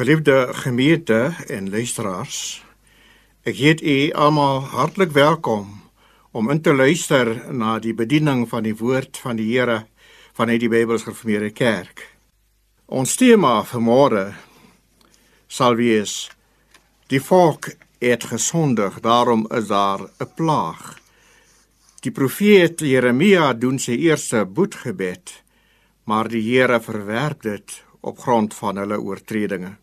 Geliefde gemeente en luisteraars, ek heet u almal hartlik welkom om in te luister na die bediening van die woord van die Here vanuit die Bybels Gereformeerde Kerk. Ons tema vir môre sal wees die volk het gesondig, daarom is daar 'n plaag. Die profeet Jeremia doen sy eerste boetgebed, maar die Here verwerp dit op grond van hulle oortredinge.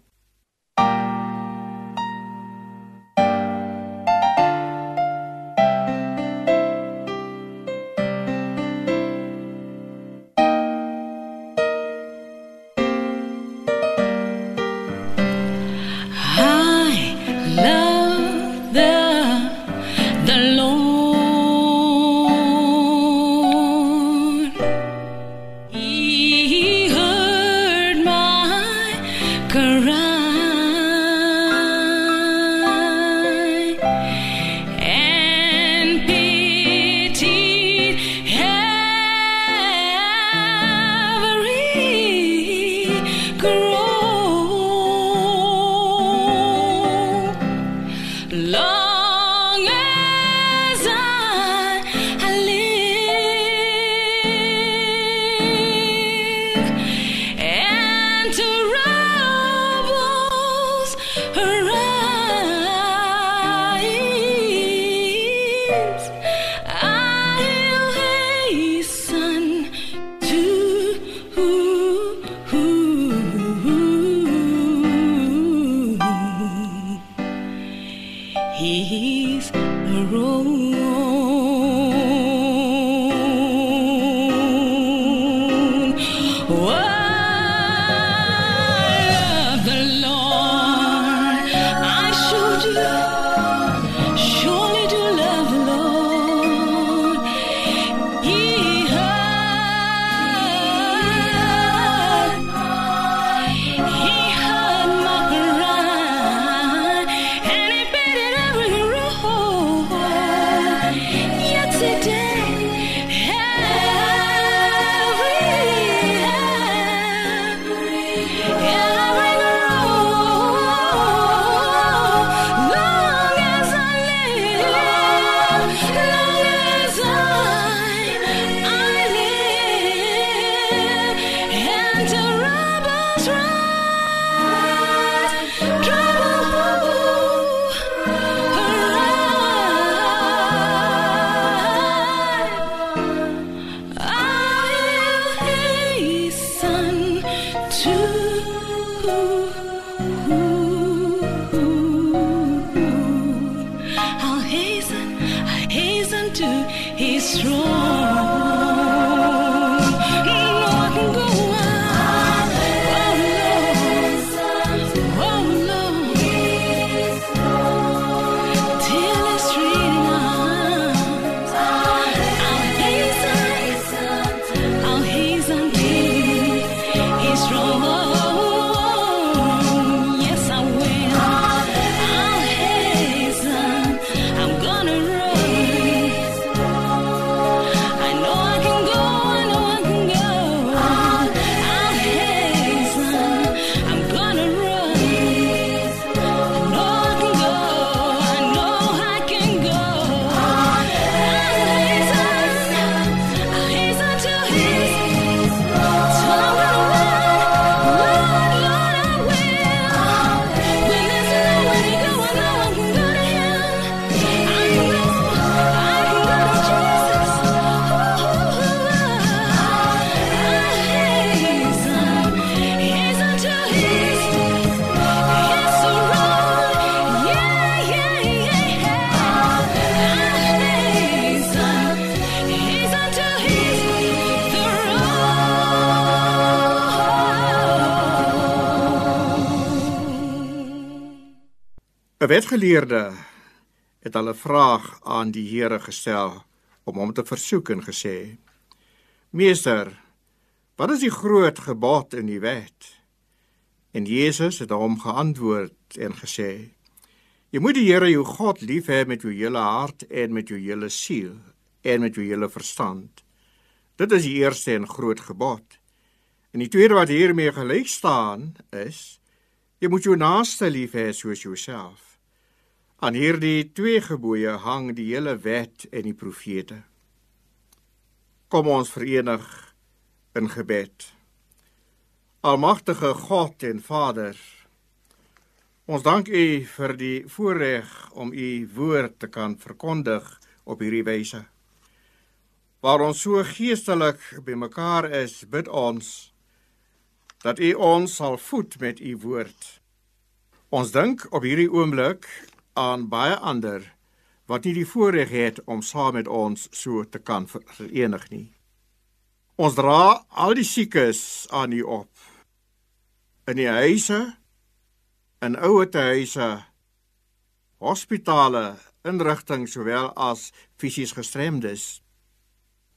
Wetgeleerde het hulle vraag aan die Here gestel om hom te versoek en gesê: Meester, wat is die groot gebod in die wet? En Jesus het hom geantwoord en gesê: Jy moet die Here jou God lief hê met jou hele hart en met jou hele siel en met jou hele verstand. Dit is die eerste en groot gebod. En die tweede wat hiermee gelyk staan is: Jy moet jou naaste lief hê soos jouself. Aan hierdie twee gebooie hang die hele wet en die profete. Kom ons verenig in gebed. Almagtige God en Vader, ons dank U vir die voorreg om U woord te kan verkondig op hierdie wyse. Waar ons so geestelik bymekaar is, bid ons dat U ons sal voed met U woord. Ons dink op hierdie oomblik aan baie ander wat nie die voorreg het om saam met ons so te kan verenig nie. Ons dra al die siekes aan U op. In die huise, in ouer huise, hospitale, inrigtinge sowel as fisies gestremdes.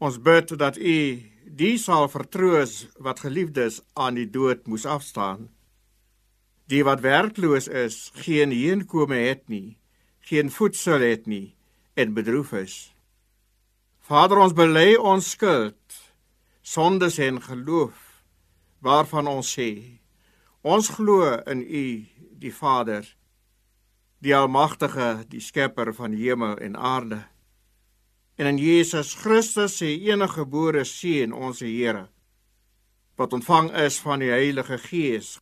Ons bid dat U die sal vertroos wat geliefdes aan die dood moes afstaan. Die wat werkloos is, geen heenkome het nie, geen voedsel het nie en bedroef is. Vader, ons bely ons skuld, sondes en geloof waarvan ons sê ons glo in U, die Vader, die almagtige, die skepper van hemel en aarde. En in Jesus Christus, se enige gebore seun, ons Here, wat ontvang is van die Heilige Gees,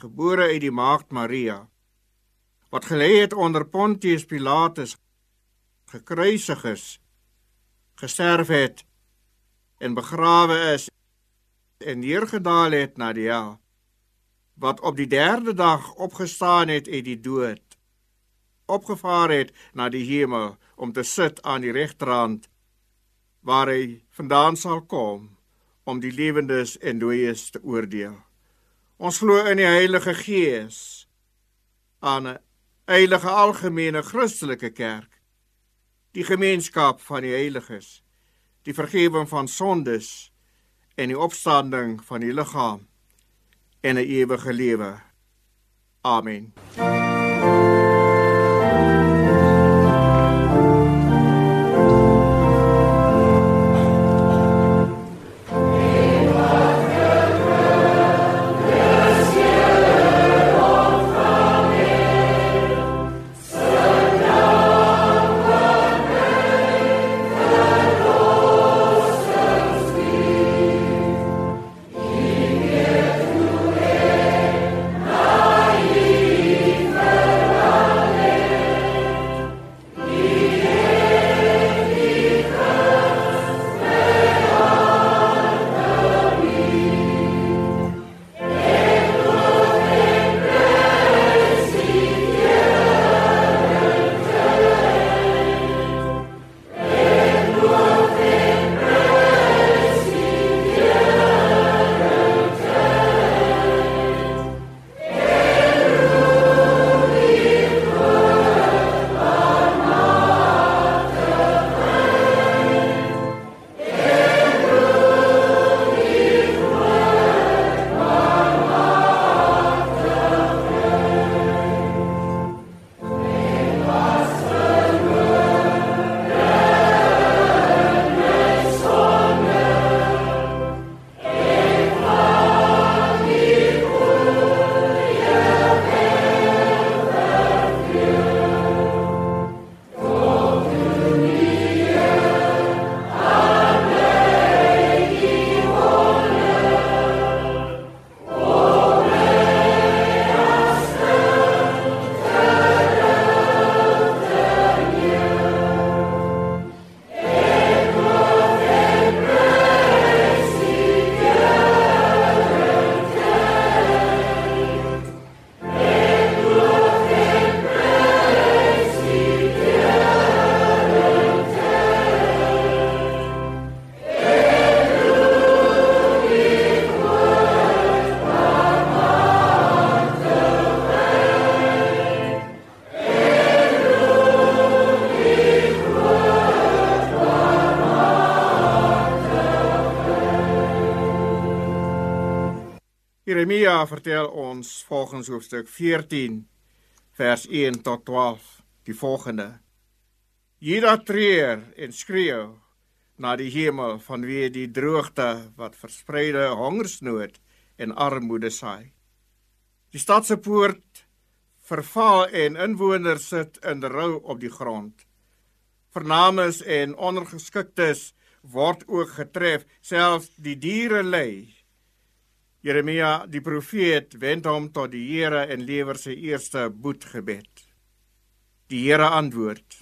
gebore uit die maagd Maria, wat gelê het onder Pontius Pilatus, gekruisig is, gesterf het en begrawe is en neergedaal het na die hel, wat op die 3de dag opgestaan het uit die dood, opgevaar het na die hemel om te sit aan die regterhand waar hy vandaan sal kom om die lewendes en dooies te oordeel. Ons glo in die Heilige Gees. Aan 'n heilige algemene Christelike kerk, die gemeenskap van die heiliges, die vergifnis van sondes. En die opstanding van die liggaam. En 'n ewige lewe. Amen. Jeremia vertel ons volgens hoofstuk 14 vers 1 tot 12 die volgende: Juda treur en skreeu na die hemel vanweë die droogte wat verspreide hongersnood en armoede saai. Die stad se poort verval en inwoners sit in rou op die grond. Vernames en ondergeskiktes word ook getref, selfs die diere ly. Jeremia die profeet wend hom tot die Here en lewer sy eerste boetgebed. Die Here antwoord: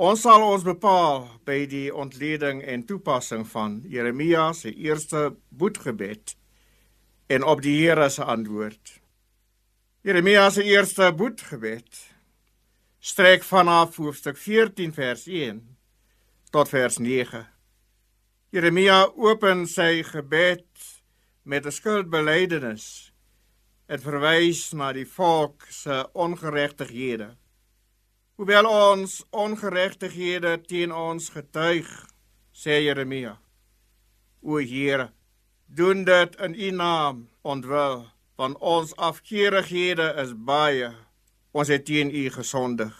Ons sal ons bepaal by die ontleding en toepassing van Jeremia se eerste boetgebed en op die Here se antwoord. Jeremia se eerste boetgebed strek vanaf hoofstuk 14 vers 1 tot vers 9. Jeremia open sy gebed met 'n skuldbelydenis en verwys na die volk se ongeregtighede. Hoewel ons ongeregtighede teen ons getuig, sê Jeremia, o Here, doen dit in U naam ontwil, want ons afkeerighede is baie. Ons het teen U gesondig.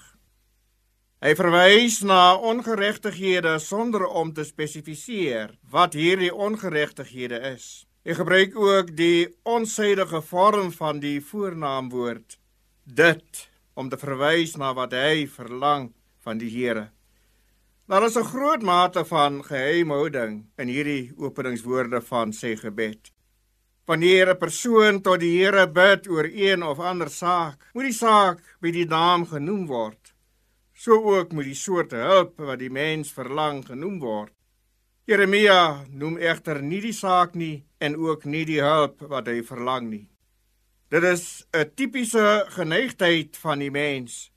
Hy verwys na ongeregtighede sonder om te spesifiseer wat hierdie ongeregtighede is. Hy gebruik ook die onsydige vorm van die voornaamwoord dit om te verwys na wat hy verlang van die Here. Daar is 'n groot mate van geheimhouding in hierdie openingswoorde van sy gebed. Wanneer 'n persoon tot die Here bid oor een of ander saak, moet die saak by die naam genoem word. So ook moet die soort hulp wat die mens verlang genoem word. Jeremia noem egter nie die saak nie en ook nie die hulp wat hy verlang nie. Dit is 'n tipiese geneigtheid van die mens.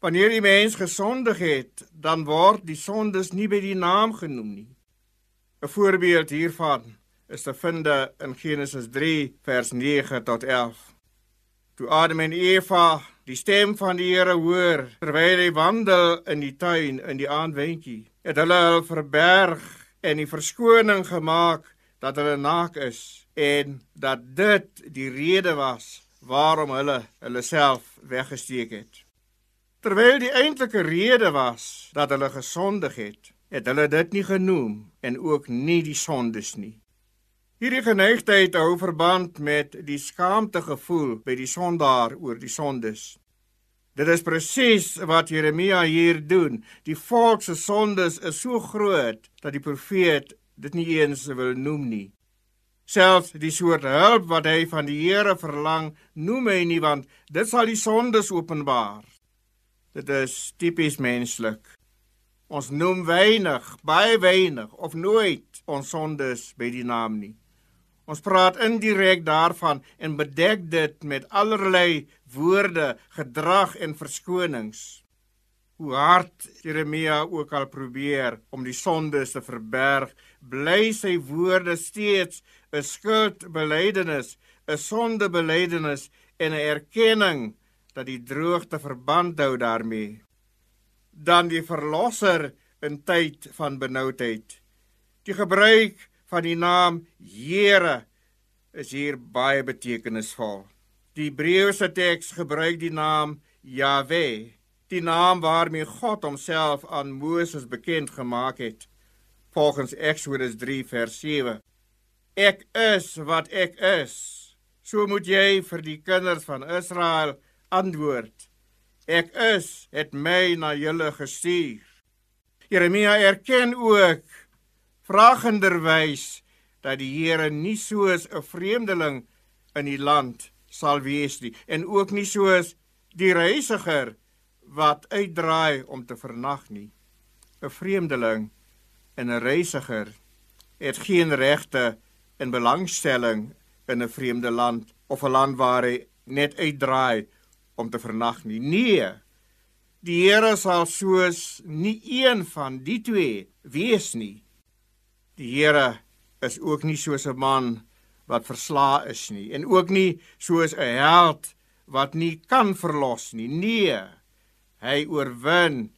Wanneer die mens gesondig het, dan word die sondes nie by die naam genoem nie. 'n Voorbeeld hiervan is te vind in Genesis 3 vers 9 tot 11. Toe Adam en Eva die stem van die Here hoor terwyl hy wandel in die tuin in die aandwentjie, het hulle hul verberg en die verskoning gemaak dat hulle naak is en dat dit die rede was waarom hulle hulle self weggesteek het. Terwyl die eintlike rede was dat hulle gesondig het, het hulle dit nie genoem en ook nie die sondes nie. Hierdie geneigtheid hou verband met die skaamtegevoel by die sondaar oor die sondes. Dit is presies wat Jeremia hier doen. Die volk se sondes is so groot dat die profeet dit nie eens wil noem nie. Selfs die soort hulp wat hy van die Here verlang, noem hy nie want dit sal die sondes openbaar. Dit is tipies menslik. Ons noem weinig, baie weinig of nooit ons sondes by die naam nie. Ons praat indirek daarvan en bedek dit met allerlei woorde, gedrag en verskonings. Hoe hard Jeremia ook al probeer om die sondes te verberg, bly sy woorde steeds 'n skuldbelydenis, 'n sondebelydenis en 'n erkenning dat die droogte verband hou daarmee. Dan die verlosser in tyd van benoudheid. Die gebruik van die naam Here is hier baie betekenisvol. Die Hebreëse teks gebruik die naam Jahwe, die naam waarmee God homself aan Moses bekend gemaak het. Volgens Eksodus 3 vers 7. Ek is wat ek is. So moet jy vir die kinders van Israel antwoord. Ek is het my na julle gestuur. Jeremia erken ook vragenderwys dat die Here nie soos 'n vreemdeling in die land sal wees nie en ook nie soos die reisiger wat uitdraai om te vernag nie. 'n Vreemdeling en 'n reisiger het geen regte en belangstelling in 'n vreemde land of 'n land waar hy net uitdraai om te vernag nie. Nee. Die Here sal soos nie een van die twee wees nie. Die Here is ook nie soos 'n man wat verslaa is nie en ook nie soos 'n held wat nie kan verlos nie. Nee. Hy oorwin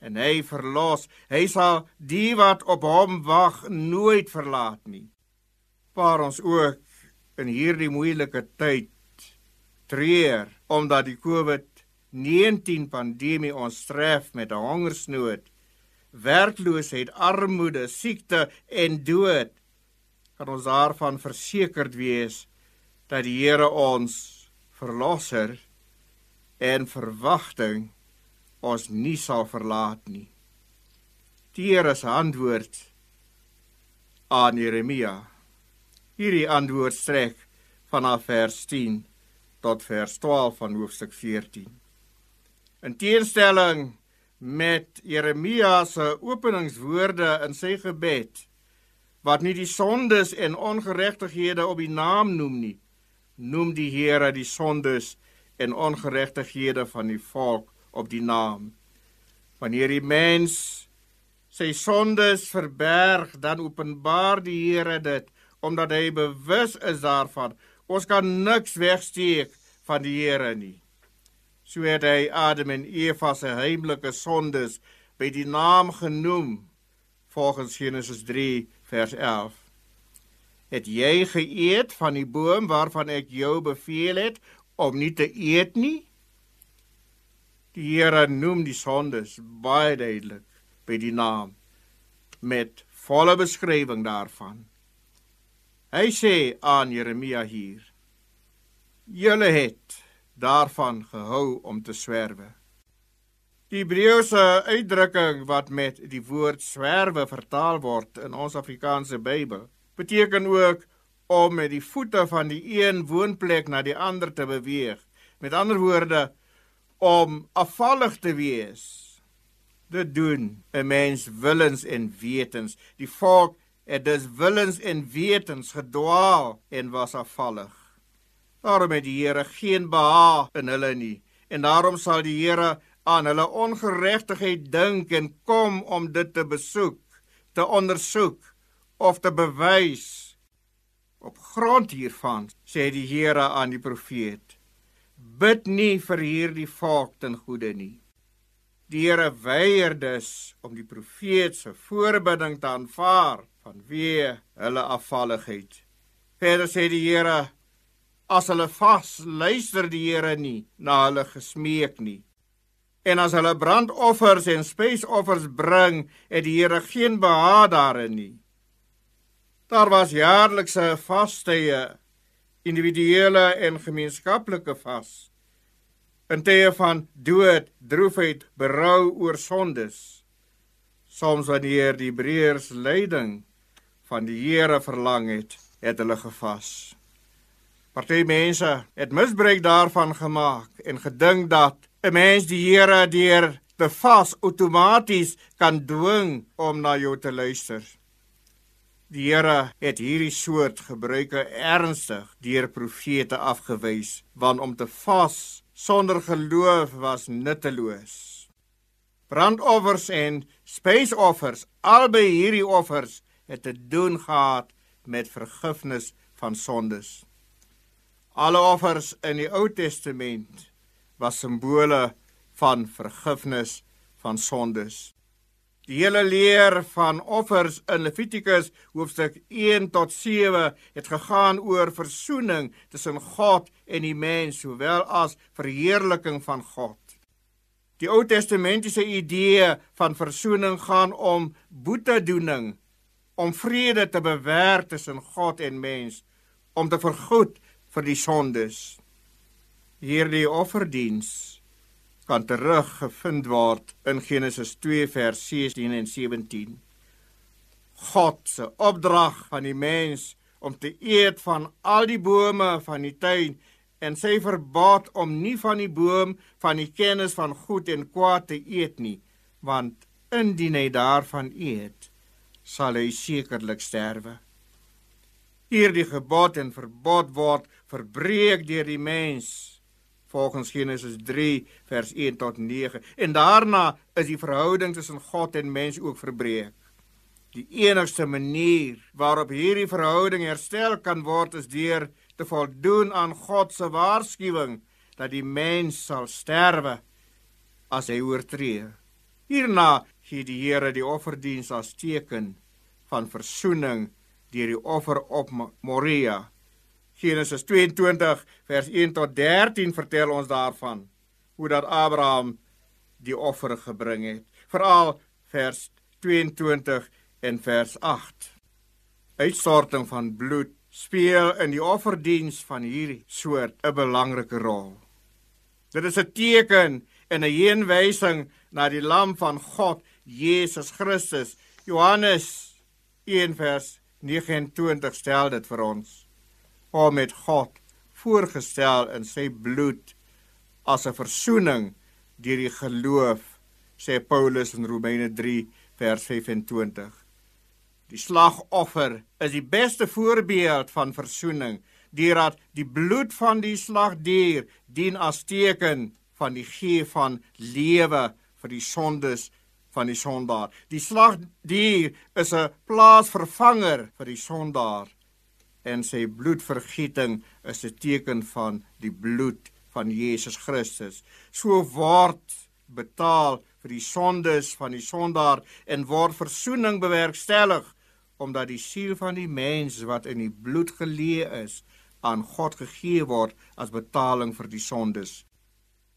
en hy verlos. Hy sal die wat op hom wag nooit verlaat nie. Paar ons ook in hierdie moeilike tyd treur omdat die COVID-19 pandemie ons tref met 'n hongersnood werkloosheid, armoede, siekte en dood, kan ons daarvan versekerd wees dat die Here ons verlosser en verwagting ons nie sal verlaat nie. Die Here se antwoord aan Jeremia. Hierdie antwoord strek vanaf vers 10 tot vers 12 van hoofstuk 14. In teenstelling met Jeremia se openingswoorde in sy gebed wat nie die sondes en ongeregtighede op die naam noem nie, noem die Here die sondes en ongeregtighede van die volk op die naam. Wanneer die mens sy sondes verberg, dan openbaar die Here dit omdat hy bewus is daarvan. Ons kan niks wegsteek van die Here nie. So het hy Adam en Eva se heimlike sondes by die naam genoem volgens Genesis 3 vers 11. Het jy geëet van die boom waarvan ek jou beveel het om nie te eet nie? Die Here noem die sondes baie duidelik by die naam met volle beskrywing daarvan. Hy sê aan Jeremia hier: Julle het daarvan gehou om te swerwe. Die Hebreëse uitdrukking wat met die woord swerwe vertaal word in ons Afrikaanse Bybel, beteken ook om met die voete van die een woonplek na die ander te beweeg. Met ander woorde, om afvallig te wees. Dit doen 'n mens willens en wetens. Die volk het dus willens en wetens gedwaal en was afvallig. Daarom het die Here geen behaag in hulle nie en daarom sal die Here aan hulle ongeregtigheid dink en kom om dit te besoek, te ondersoek of te bewys. Op grond hiervan sê die Here aan die profeet: Bid nie vir hierdie volk ten goeie nie. Die Here weier dus om die profeet se voorbidding te aanvaar vanweë hulle afvalligheid. Verder sê die Here: As hulle vas, luister die Here nie na hulle gesmeek nie. En as hulle brandoffers en spysoffers bring, het die Here geen behaag daarin nie. Daar was jaarlikse vastye, individuele en gemeenskaplike vas. In tye van dood, droefheid, berou oor sondes. Soms wanneer die Hebreërs lyding van die Here verlang het, het hulle gevas. Party mense het misbruik daarvan gemaak en gedink dat 'n mens die Here deur te vas outomaties kan dwing om na jou te luister. Die Here het hierdie soort gebruike ernstig deur profete afgewys, want om te vas sonder geloof was nutteloos. Brandoffers en spysoffers, albei hierdie offers het te doen gehad met vergifnis van sondes. Alle offers in die Ou Testament was simbole van vergifnis van sondes. Die hele leer van offers in Levitikus hoofstuk 1 tot 7 het gegaan oor versoening tussen God en die mens, sowel as verheerliking van God. Die Ou Testamentiese idee van versoening gaan om boetedoening, om vrede te bewaar tussen God en mens, om te vergoed vir die sondes hierdie offerdiens kan teruggevind word in Genesis 2 vers 16 en 17. God se opdrag aan die mens om te eet van al die bome van die tuin en sy verbod om nie van die boom van die kennis van goed en kwaad te eet nie, want indien hy daarvan eet, sal hy sekerlik sterwe. Hierdie gebod en verbod word verbreek deur die mens volgens Genesis 3 vers 1 tot 9. En daarna is die verhouding tussen God en mens ook verbreek. Die enigste manier waarop hierdie verhouding herstel kan word is deur te voldoen aan God se waarskuwing dat die mens sal sterwe as hy oortree. Hierna gee die Here die offerdiens as teken van verzoening deur die offer op Moria Genesis 22 vers 1 tot 13 vertel ons daarvan hoe dat Abraham die offer gebring het. Veral vers 22 en vers 8. Uitstorting van bloed speel in die offerdiens van hierdie soort 'n belangrike rol. Dit is 'n teken en 'n heenwysing na die lam van God, Jesus Christus. Johannes 1 vers 29 stel dit vir ons. Om met God voorgestel in sy bloed as 'n verzoening deur die geloof, sê Paulus in Romeine 3 vers 25. Die slagoffer is die beste voorbeeld van verzoening, deurdat die bloed van die slagdier dien as teken van die gee van lewe vir die sondes van die sondaar. Die slagdier is 'n plaasvervanger vir die sondaar en sy bloedvergieting is 'n teken van die bloed van Jesus Christus. So word betaal vir die sondes van die sondaar en word verzoening bewerkstellig omdat die siel van die mens wat in die bloed geleë is aan God gegee word as betaling vir die sondes.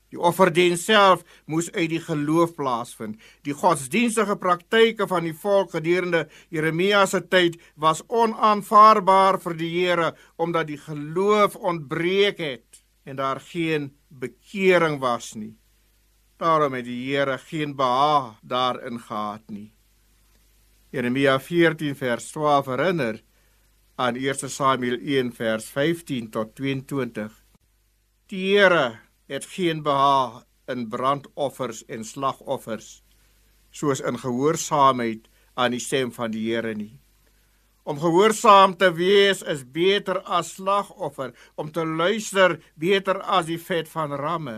Die offerdiens self moes uit die geloof plaasvind. Die godsdienstige praktyke van die volk gedurende Jeremia se tyd was onaanvaarbaar vir die Here omdat die geloof ontbreek het en daar geen bekering was nie. Daarom het die Here geen behaag daarin gehad nie. Jeremia 14 vers 12 herinner aan 1 Samuel 1 vers 15 tot 22. Die Here het geen behaag in brandoffers en slagoffers soos in gehoorsaamheid aan die stem van die Here nie. Om gehoorsaam te wees is beter as slagoffer, om te luister beter as die vet van ramme.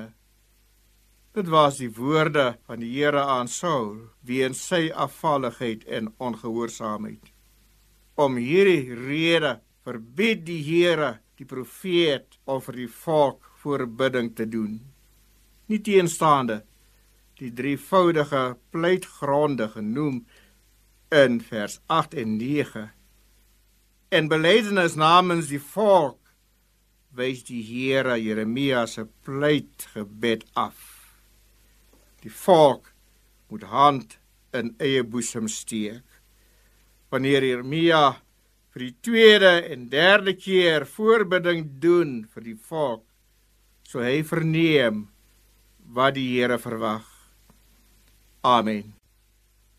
Dit was die woorde van die Here aan Saul weens sy afvalligheid en ongehoorsaamheid. Om hierdie rede verbied die Here die profeet vir die volk voorbidding te doen. Nie teenstaande die drievoudige pleitgronde genoem in vers 8 en 9 en belydenis namens die volk wys die Here Jeremia se pleitgebed af. Die volk moet hand in eie boesem steek. Wanneer Jeremia vir die tweede en derde keer voorbidding doen vir die volk, so hy verneem wat die Here verwag. Amen.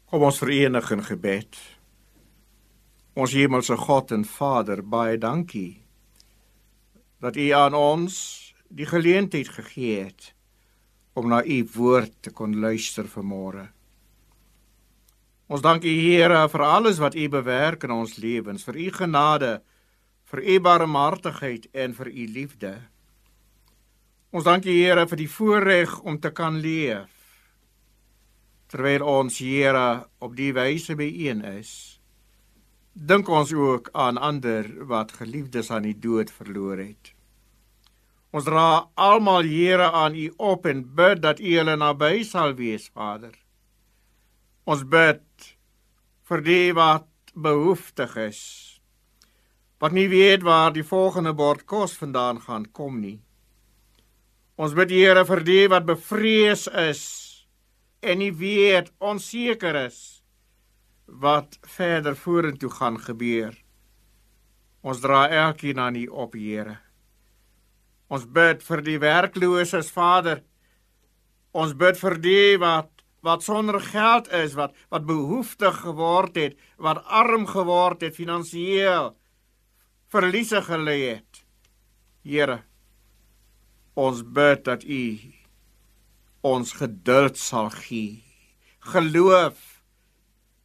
Kom ons verenig in gebed. Ons hemelse God en Vader, baie dankie dat U aan ons die geleentheid gegee het om na u woord te kon luister vanmôre. Ons dank u Here vir alles wat u bewerk in ons lewens, vir u genade, vir u barmhartigheid en vir u liefde. Ons dank u Here vir die voorreg om te kan leef. Terwyl ons Here op die wyse byeen is, dink ons ook aan ander wat geliefdes aan die dood verloor het. Ons dra almal Here aan U op en bid dat U hulle naby sal wees, Vader. Ons bid vir die wat behoeftig is. Wat nie weet waar die volgende bord kos vandaan gaan kom nie. Ons bid Here vir die wat bevrees is en nie weet onseker is wat verder vorentoe gaan gebeur. Ons dra elkeen aan U op, Here. Ons bid vir die werklooses, Vader. Ons bid vir die wat wat sonder geld is, wat wat behoeftig geword het, wat arm geword het finansiëel, verliese gelei het. Here, ons bid dat U ons geduld sal gee, geloof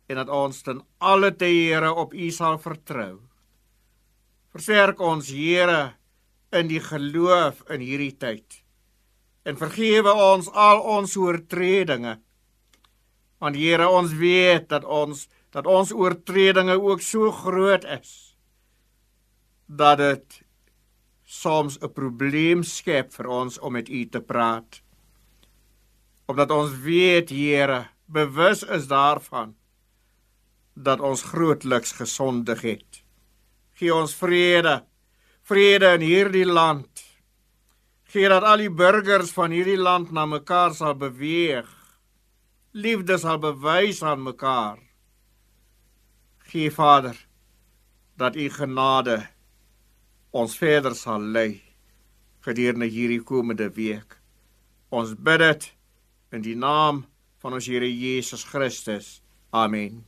en dat ons ten alle te Here op U sal vertrou. Versterk ons, Here, in die geloof in hierdie tyd. En vergewe ons al ons oortredinge. Want Here, ons weet dat ons dat ons oortredinge ook so groot is dat dit soms 'n probleem skep vir ons om met U te praat. Omdat ons weet, Here, bewus is daarvan dat ons grootliks gesondig het. Gee ons vrede vrede in hierdie land. Gee dat al die burgers van hierdie land na mekaar sal beweeg. Liefde sal bewys aan mekaar. Gee Vader dat u genade ons verder sal lei gedurende hierdie komende week. Ons bid dit in die naam van ons Here Jesus Christus. Amen.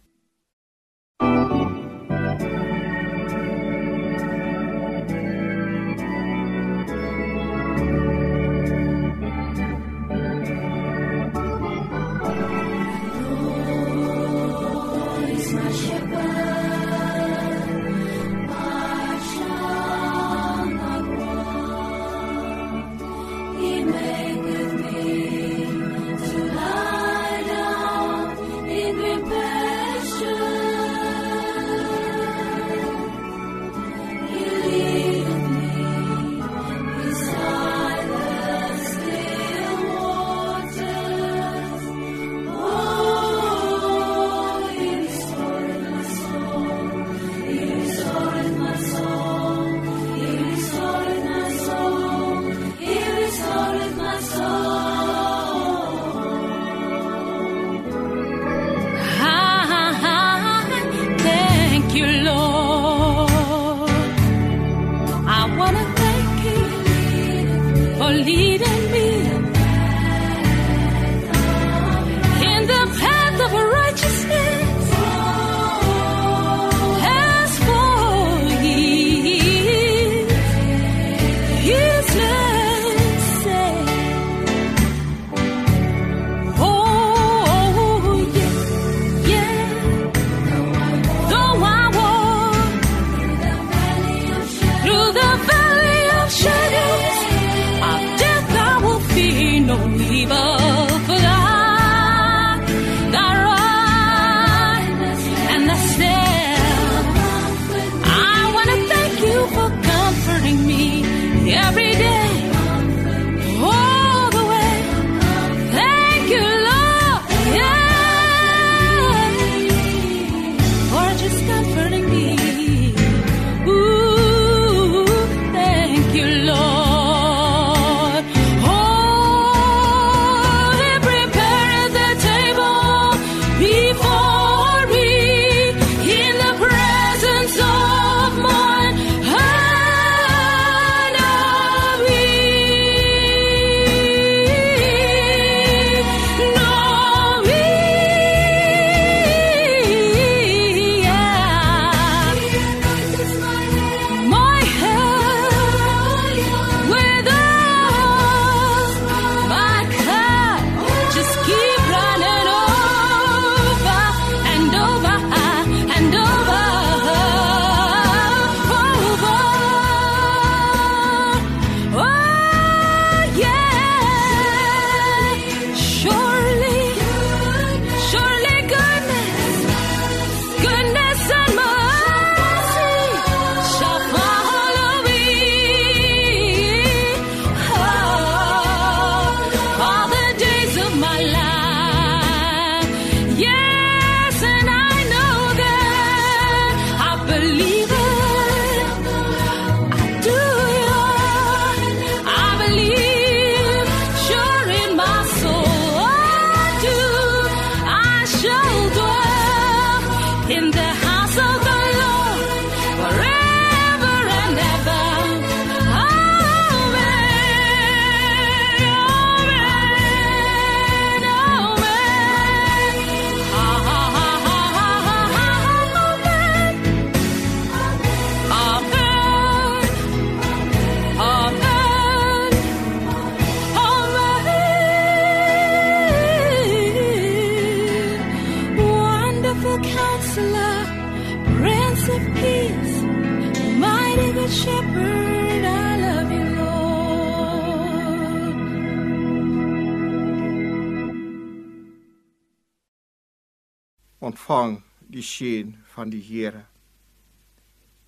Ontvang die seën van die Here.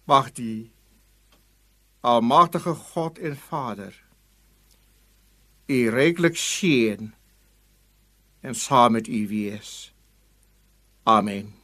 Mag die almagtige God en Vader u ryklik seën en saam met u wees. Amen.